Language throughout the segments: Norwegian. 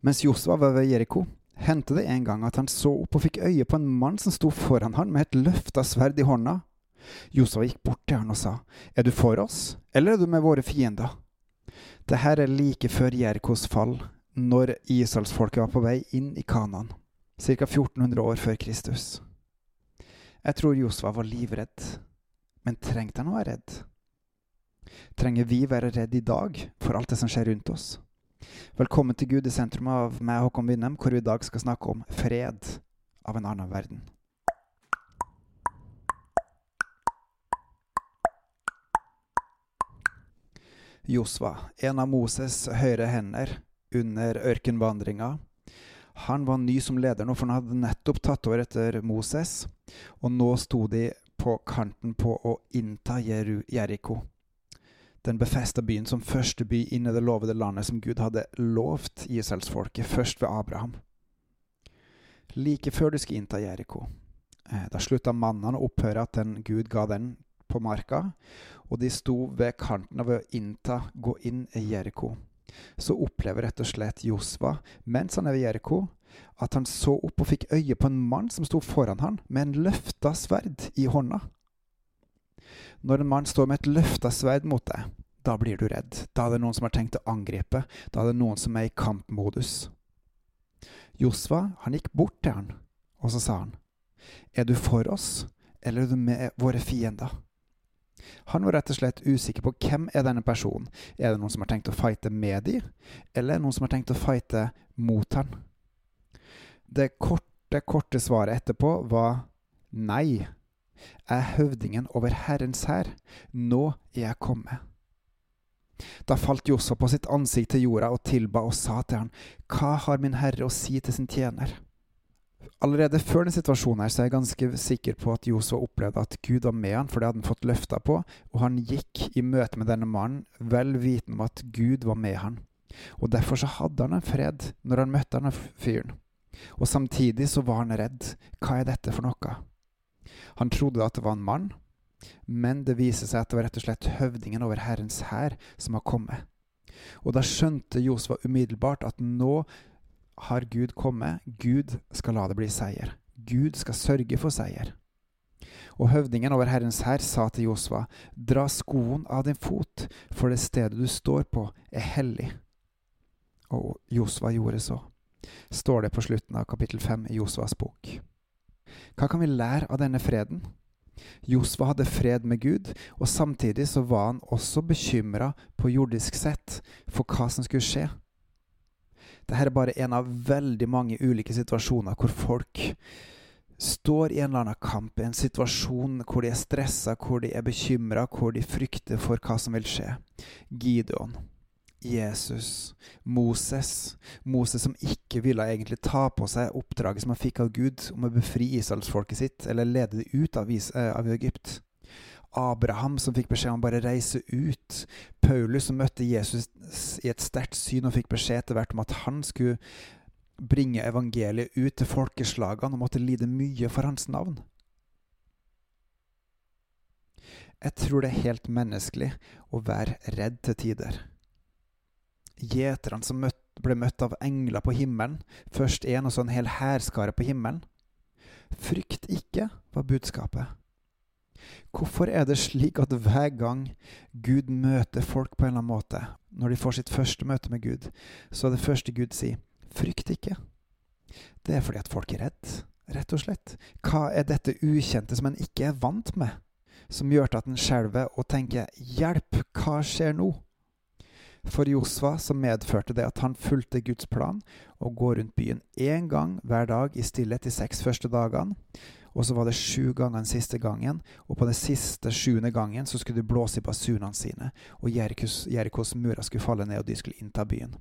Mens Josva var ved Jeriko, hendte det en gang at han så opp og fikk øye på en mann som sto foran han med et løfta sverd i hånda. Josva gikk bort til han og sa, Er du for oss, eller er du med våre fiender? Det her er like før Jerikos fall, når Israelsfolket var på vei inn i Kanan, ca. 1400 år før Kristus. Jeg tror Josva var livredd, men trengte han å være redd? Trenger vi være redd i dag for alt det som skjer rundt oss? Velkommen til Gud i sentrum av meg, Håkon Winnem, hvor vi i dag skal snakke om fred av en annen verden. Josva, en av Moses' høyre hender under ørkenvandringa. Han var ny som leder nå, for han hadde nettopp tatt over etter Moses. Og nå sto de på kanten på å innta Jeriko. Den befesta byen som første by inn i det lovede landet som Gud hadde lovt Israelsfolket, først ved Abraham. Like før de skulle innta Jeriko, eh, da slutta mannene å opphøre at den Gud ga den på marka, og de sto ved kanten av å innta, gå inn i Jeriko. Så opplever rett og slett Josva, mens han er ved Jeriko, at han så opp og fikk øye på en mann som sto foran han med en løfta sverd i hånda. Når en mann står med et løfta sverd mot deg, da blir du redd. Da er det noen som har tenkt å angripe. Da er det noen som er i kampmodus. Josva, han gikk bort til han, og så sa han, Er du for oss, eller er du med våre fiender? Han var rett og slett usikker på hvem er denne personen. Er det noen som har tenkt å fighte med dem, eller er det noen som har tenkt å fighte mot han? Det korte, korte svaret etterpå var nei. Er høvdingen over Herrens hær. Nå er jeg kommet. Da falt Josef på sitt ansikt til jorda og tilba og sa til han, Hva har min herre å si til sin tjener? Allerede før denne situasjonen her, så er jeg ganske sikker på at Josef opplevde at Gud var med han, for det hadde han fått løfta på, og han gikk i møte med denne mannen vel vitende om at Gud var med han. Og Derfor så hadde han en fred når han møtte denne fyren. Og samtidig så var han redd. Hva er dette for noe? Han trodde at det var en mann, men det viser seg at det var rett og slett høvdingen over Herrens hær som har kommet. Og da skjønte Josva umiddelbart at nå har Gud kommet. Gud skal la det bli seier. Gud skal sørge for seier. Og høvdingen over Herrens hær sa til Josva, dra skoen av din fot, for det stedet du står på, er hellig. Og Josva gjorde så. Står det på slutten av kapittel fem i Josvas bok. Hva kan vi lære av denne freden? Josva hadde fred med Gud, og samtidig så var han også bekymra på jordisk sett for hva som skulle skje. Dette er bare en av veldig mange ulike situasjoner hvor folk står i en eller annen kamp, i en situasjon hvor de er stressa, hvor de er bekymra, hvor de frykter for hva som vil skje. Gideon, Jesus, Moses. Moses som ikke ville egentlig ta på seg oppdraget som han fikk av Gud om å befri israelsfolket sitt, eller lede det ut av, eh, av Egypt. Abraham som fikk beskjed om å bare reise ut. Paulus som møtte Jesus i et sterkt syn og fikk beskjed etter hvert om at han skulle bringe evangeliet ut til folkeslagene og måtte lide mye for hans navn. Jeg tror det er helt menneskelig å være redd til tider. Gjeterne som ble møtt av engler på himmelen, først en og så en hel hærskare på himmelen. Frykt ikke, var budskapet. Hvorfor er det slik at hver gang Gud møter folk på en eller annen måte, når de får sitt første møte med Gud, så er det første Gud sier, frykt ikke? Det er fordi at folk er redd, rett og slett. Hva er dette ukjente som en ikke er vant med, som gjør til at en skjelver og tenker hjelp, hva skjer nå? For Josva så medførte det at han fulgte Guds plan og går rundt byen én gang hver dag i stillhet de seks første dagene. Og så var det sju ganger den siste gangen, og på den siste sjuende gangen så skulle de blåse i basunene sine, og Jerikos, Jerikos murer skulle falle ned, og de skulle innta byen.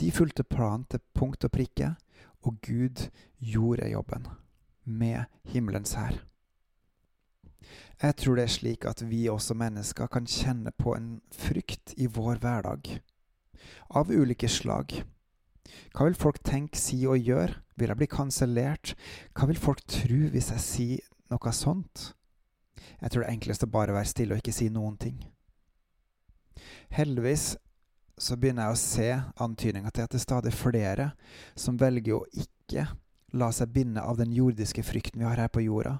De fulgte planen til punkt og prikke, og Gud gjorde jobben med himmelens hær. Jeg tror det er slik at vi også mennesker kan kjenne på en frykt i vår hverdag, av ulike slag. Hva vil folk tenke, si og gjøre? Vil jeg bli kansellert? Hva vil folk tro hvis jeg sier noe sånt? Jeg tror det enkleste er bare å være stille og ikke si noen ting. Heldigvis så begynner jeg å se antydninger til at det er stadig flere som velger å ikke la seg binde av den jordiske frykten vi har her på jorda,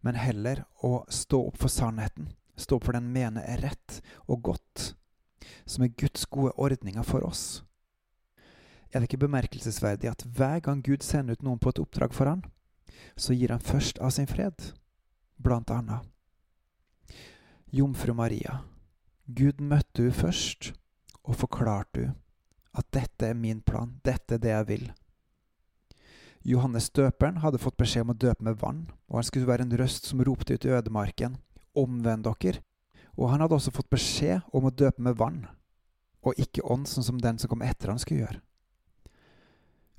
men heller å stå opp for sannheten, stå opp for den mene er rett og godt, som er Guds gode ordninger for oss. Er det ikke bemerkelsesverdig at hver gang Gud sender ut noen på et oppdrag for han, så gir han først av sin fred, blant annet Jomfru Maria. Gud møtte du først og forklarte du at dette er min plan, dette er det jeg vil. Johannes døperen hadde fått beskjed om å døpe med vann, og han skulle være en røst som ropte ut i ødemarken, omvend dere. Og han hadde også fått beskjed om å døpe med vann, og ikke ånd, sånn som den som kom etter han skulle gjøre.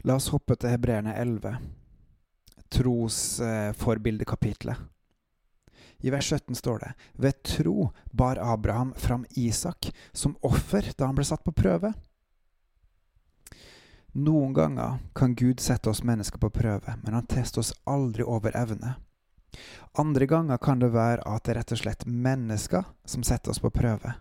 La oss hoppe til Hebreerne 11, trosforbildekapitlet. I vers 17 står det Ved tro bar Abraham fram Isak som offer da han ble satt på prøve. Noen ganger kan Gud sette oss mennesker på prøve, men han tester oss aldri over evne. Andre ganger kan det være at det er rett og slett mennesker som setter oss på prøve.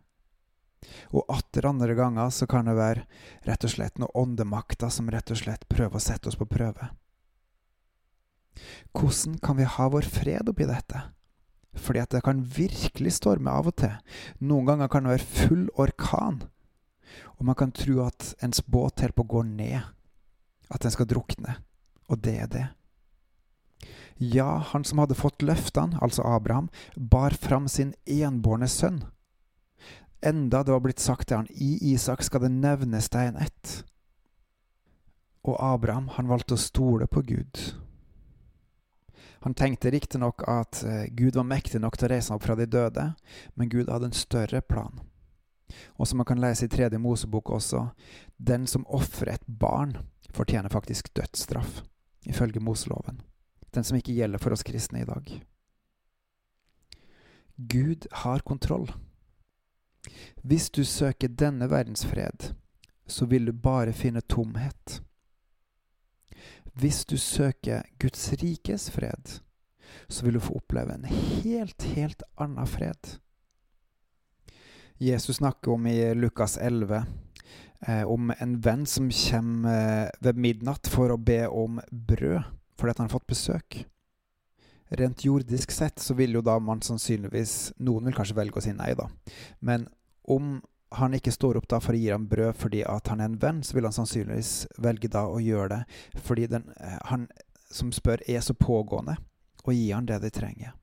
Og atter andre ganger så kan det være rett og slett noen åndemakter som rett og slett prøver å sette oss på prøve. Hvordan kan vi ha vår fred oppi dette? Fordi at det kan virkelig storme av og til. Noen ganger kan det være full orkan. Og man kan tro at ens båt holder på å gå ned. At den skal drukne. Og det er det. Ja, han som hadde fått løftene, altså Abraham, bar fram sin enbårne sønn. Enda det var blitt sagt til han, i Isak skal det nevnes deg en ett. Og Abraham, han valgte å stole på Gud. Han tenkte riktignok at eh, Gud var mektig nok til å reise ham opp fra de døde, men Gud hadde en større plan. Og som man kan lese i tredje Mosebok også, den som ofrer et barn, fortjener faktisk dødsstraff, ifølge Moseloven. Den som ikke gjelder for oss kristne i dag. Gud har kontroll. Hvis du søker denne verdens fred, så vil du bare finne tomhet. Hvis du søker Guds rikes fred, så vil du få oppleve en helt, helt annen fred. Jesus snakker om i Lukas 11 eh, om en venn som kommer eh, ved midnatt for å be om brød fordi han har fått besøk. Rent jordisk sett så vil jo da man sannsynligvis Noen vil kanskje velge å si nei, da. Men om han ikke står opp da for å gi ham brød fordi at han er en venn, så vil han sannsynligvis velge da å gjøre det fordi den, eh, han som spør, er så pågående, og gi han det de trenger.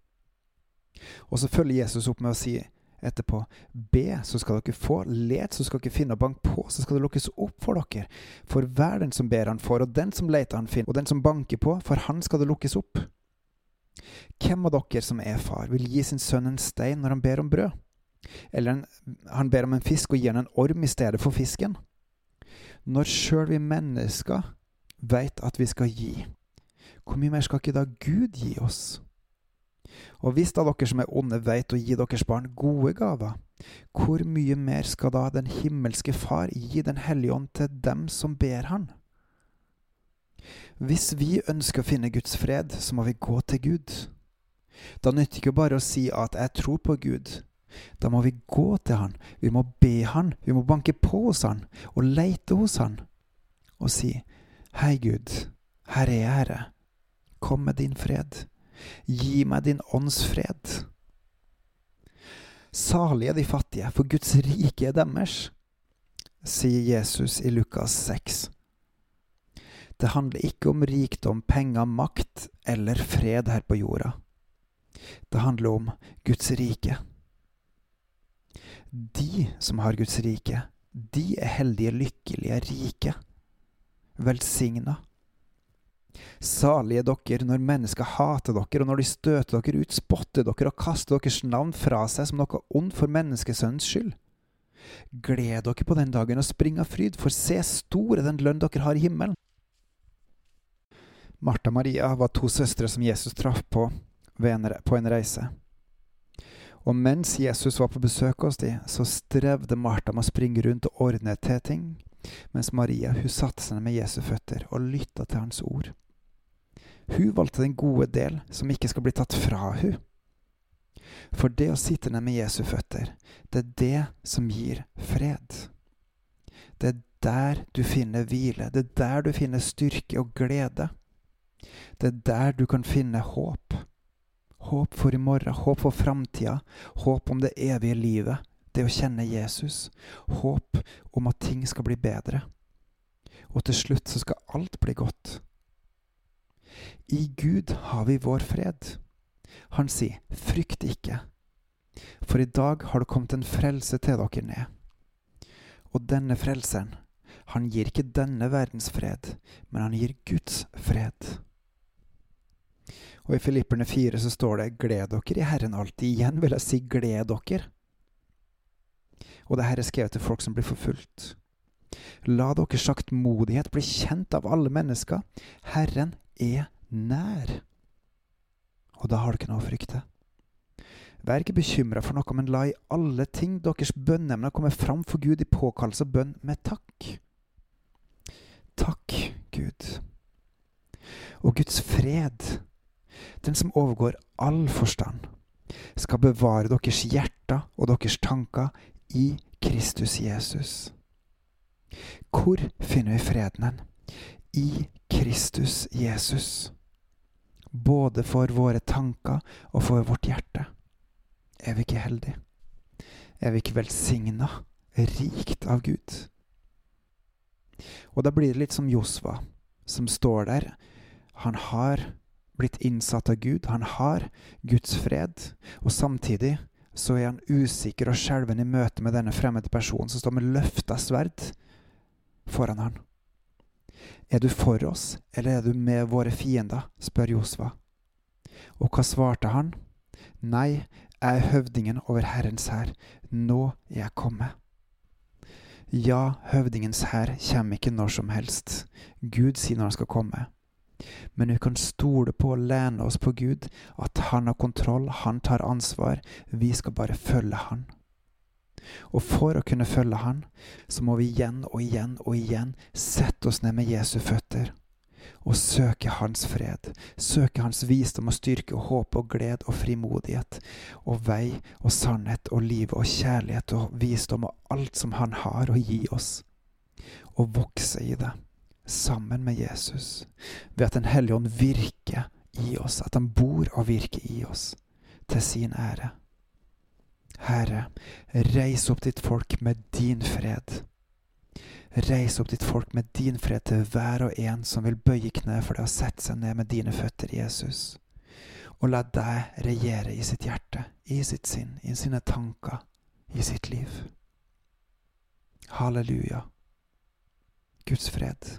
Og så følger Jesus opp med å si etterpå Be, så skal dere få. Let, så skal dere finne. Og bank på, så skal det lukkes opp for dere. For hver den som ber, han får, og den som leter, han finner. Og den som banker på, for han skal det lukkes opp. Hvem av dere som er far, vil gi sin sønn en stein når han ber om brød? Eller en, han ber om en fisk og gir han en orm i stedet for fisken. Når sjøl vi mennesker veit at vi skal gi, hvor mye mer skal ikke da Gud gi oss? Og hvis da dere som er onde veit å gi deres barn gode gaver, hvor mye mer skal da den himmelske Far gi Den hellige ånd til dem som ber Han? Hvis vi ønsker å finne Guds fred, så må vi gå til Gud. Da nytter ikke bare å si at jeg tror på Gud, da må vi gå til han, vi må be han, vi må banke på hos han og leite hos han og si, Hei, Gud, her er jeg, Herre, kom med din fred, gi meg din ånds fred. Salige de fattige, for Guds rike er deres, sier Jesus i Lukas 6. Det handler ikke om rikdom, penger, makt eller fred her på jorda. Det handler om Guds rike. De som har Guds rike, de er heldige, lykkelige, rike, velsigna. Salige dere når mennesker hater dere, og når de støter dere ut, spotter dere og kaster deres navn fra seg som noe ondt for menneskesønnens skyld. Gled dere på den dagen og spring av fryd, for se stor er den lønn dere har i himmelen. Martha Maria var to søstre som Jesus traff på på en reise. Og mens Jesus var på besøk hos dem, så strevde Martha med å springe rundt og ordne til ting, mens Maria hun satte seg ned med Jesu føtter og lytta til hans ord. Hun valgte den gode del som ikke skal bli tatt fra hun. For det å sitte ned med Jesu føtter, det er det som gir fred. Det er der du finner hvile. Det er der du finner styrke og glede. Det er der du kan finne håp. Håp for i morgen, håp for framtida, håp om det evige livet, det å kjenne Jesus. Håp om at ting skal bli bedre. Og til slutt så skal alt bli godt. I Gud har vi vår fred. Han sier, frykt ikke, for i dag har det kommet en frelse til dere ned. Og denne frelseren, han gir ikke denne verdens fred, men han gir Guds fred. Og i Filipperne 4 så står det 'Gled dere i Herren alltid'. Igjen vil jeg si 'gled dere'. Og det her er skrevet til folk som blir forfulgt. La deres saktmodighet bli kjent av alle mennesker. Herren er nær. Og da har du ikke noe å frykte. Vær ikke bekymra for noe, men la i alle ting deres bønneemner komme fram for Gud i påkallelse og bønn med takk. Takk, Gud. Og Guds fred, den som overgår all forstand, skal bevare deres hjerter og deres tanker i Kristus Jesus. Hvor finner vi freden hen? I Kristus Jesus. Både for våre tanker og for vårt hjerte. Er vi ikke heldige? Er vi ikke velsigna, rikt av Gud? Og da blir det litt som Josva, som står der. Han har blitt innsatt av Gud, han har Guds fred, og samtidig så er han usikker og skjelven i møte med denne fremmede personen som står med løfta sverd foran han. Er du for oss, eller er du med våre fiender? spør Josva. Og hva svarte han? Nei, jeg er høvdingen over Herrens hær, nå er jeg kommet. Ja, høvdingens hær kommer ikke når som helst, Gud sier når han skal komme. Men vi kan stole på og lene oss på Gud, at han har kontroll, han tar ansvar, vi skal bare følge han. Og for å kunne følge Han, så må vi igjen og igjen og igjen sette oss ned med Jesu føtter og søke Hans fred, søke Hans visdom og styrke og håp og glede og frimodighet og vei og sannhet og liv og kjærlighet og visdom og alt som Han har å gi oss, og vokse i det sammen med Jesus, ved at Den hellige ånd virker i oss, at Han bor og virker i oss, til sin ære. Herre, reis opp ditt folk med din fred. Reis opp ditt folk med din fred til hver og en som vil bøye kne for deg og sette seg ned med dine føtter, Jesus. Og la deg regjere i sitt hjerte, i sitt sinn, i sine tanker, i sitt liv. Halleluja. Guds fred.